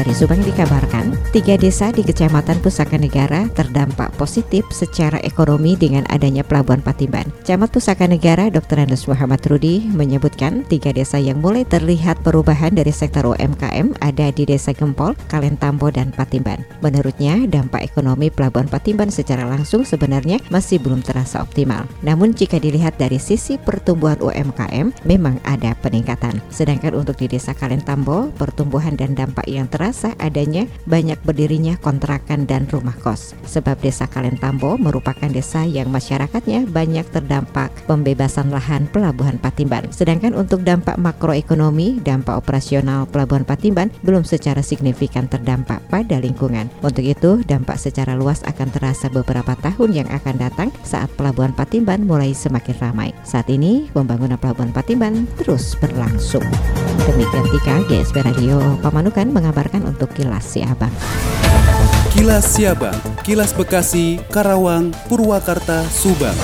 Dari Subang dikabarkan, tiga desa di Kecamatan Pusaka Negara terdampak positif secara ekonomi dengan adanya Pelabuhan Patimban. Camat Pusaka Negara Dr. Andes Muhammad Rudi menyebutkan tiga desa yang mulai terlihat perubahan dari sektor UMKM ada di Desa Gempol, Kalentambo, dan Patimban. Menurutnya, dampak ekonomi Pelabuhan Patimban secara langsung sebenarnya masih belum terasa optimal. Namun jika dilihat dari sisi pertumbuhan UMKM, memang ada peningkatan. Sedangkan untuk di Desa Kalentambo, pertumbuhan dan dampak yang terasa terasa adanya banyak berdirinya kontrakan dan rumah kos. Sebab desa Kalentambo merupakan desa yang masyarakatnya banyak terdampak pembebasan lahan pelabuhan Patimban. Sedangkan untuk dampak makroekonomi, dampak operasional pelabuhan Patimban belum secara signifikan terdampak pada lingkungan. Untuk itu, dampak secara luas akan terasa beberapa tahun yang akan datang saat pelabuhan Patimban mulai semakin ramai. Saat ini, pembangunan pelabuhan Patimban terus berlangsung. Demikian Tika GSP Radio Pamanukan mengabarkan untuk Kilas Siabang. Kilas Siabang, Kilas Bekasi, Karawang, Purwakarta, Subang.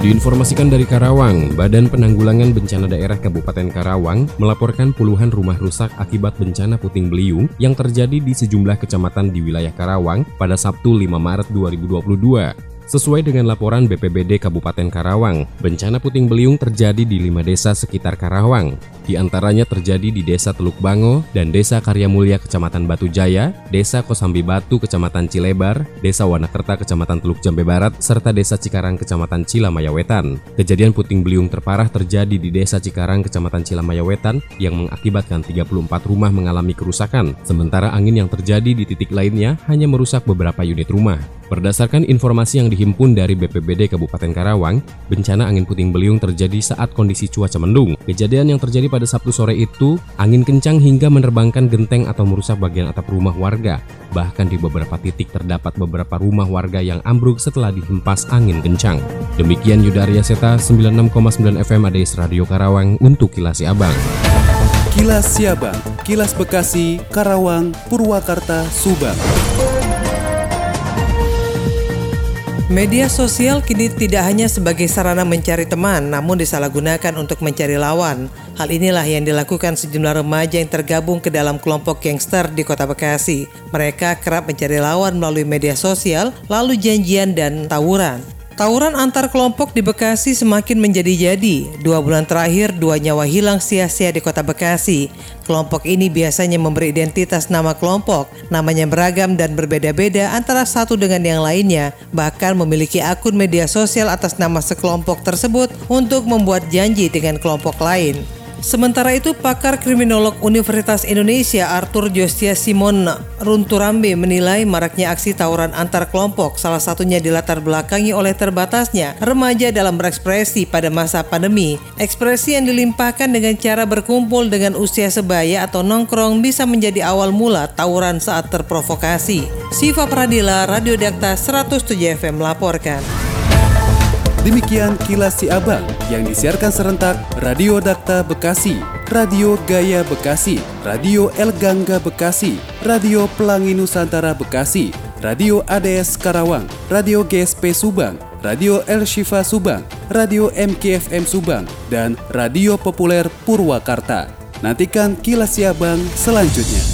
Diinformasikan dari Karawang, Badan Penanggulangan Bencana Daerah Kabupaten Karawang melaporkan puluhan rumah rusak akibat bencana puting beliung yang terjadi di sejumlah kecamatan di wilayah Karawang pada Sabtu 5 Maret 2022. Sesuai dengan laporan BPBD Kabupaten Karawang, bencana puting beliung terjadi di lima desa sekitar Karawang. Di antaranya terjadi di Desa Teluk Bango dan Desa Karya Mulia Kecamatan Batu Jaya, Desa Kosambi Batu Kecamatan Cilebar, Desa Wanakerta Kecamatan Teluk Jambe Barat, serta Desa Cikarang Kecamatan Cilamaya Wetan. Kejadian puting beliung terparah terjadi di Desa Cikarang Kecamatan Cilamaya Wetan yang mengakibatkan 34 rumah mengalami kerusakan, sementara angin yang terjadi di titik lainnya hanya merusak beberapa unit rumah. Berdasarkan informasi yang dihimpun dari BPBD Kabupaten Karawang, bencana angin puting beliung terjadi saat kondisi cuaca mendung. Kejadian yang terjadi pada Sabtu sore itu, angin kencang hingga menerbangkan genteng atau merusak bagian atap rumah warga. Bahkan di beberapa titik terdapat beberapa rumah warga yang ambruk setelah dihempas angin kencang. Demikian Yuda Arya Seta, 96,9 FM ADS Radio Karawang untuk Kilas Abang. Kilas Siabang, Kilas Bekasi, Karawang, Purwakarta, Subang. Media sosial kini tidak hanya sebagai sarana mencari teman, namun disalahgunakan untuk mencari lawan. Hal inilah yang dilakukan sejumlah remaja yang tergabung ke dalam kelompok gangster di kota Bekasi. Mereka kerap mencari lawan melalui media sosial, lalu janjian dan tawuran. Tawuran antar kelompok di Bekasi semakin menjadi-jadi. Dua bulan terakhir, dua nyawa hilang sia-sia di kota Bekasi. Kelompok ini biasanya memberi identitas nama kelompok. Namanya beragam dan berbeda-beda antara satu dengan yang lainnya. Bahkan memiliki akun media sosial atas nama sekelompok tersebut untuk membuat janji dengan kelompok lain. Sementara itu, pakar kriminolog Universitas Indonesia Arthur Jostia Simon Runturambe menilai maraknya aksi tawuran antar kelompok salah satunya dilatar belakangi oleh terbatasnya remaja dalam berekspresi pada masa pandemi. Ekspresi yang dilimpahkan dengan cara berkumpul dengan usia sebaya atau nongkrong bisa menjadi awal mula tawuran saat terprovokasi. Siva Pradila, Radio Dakta 107 FM melaporkan. Demikian kilas si abang yang disiarkan serentak Radio Dakta Bekasi, Radio Gaya Bekasi, Radio El Gangga Bekasi, Radio Pelangi Nusantara Bekasi, Radio ADS Karawang, Radio GSP Subang, Radio El Shifa Subang, Radio MKFM Subang, dan Radio Populer Purwakarta. Nantikan kilas si abang selanjutnya.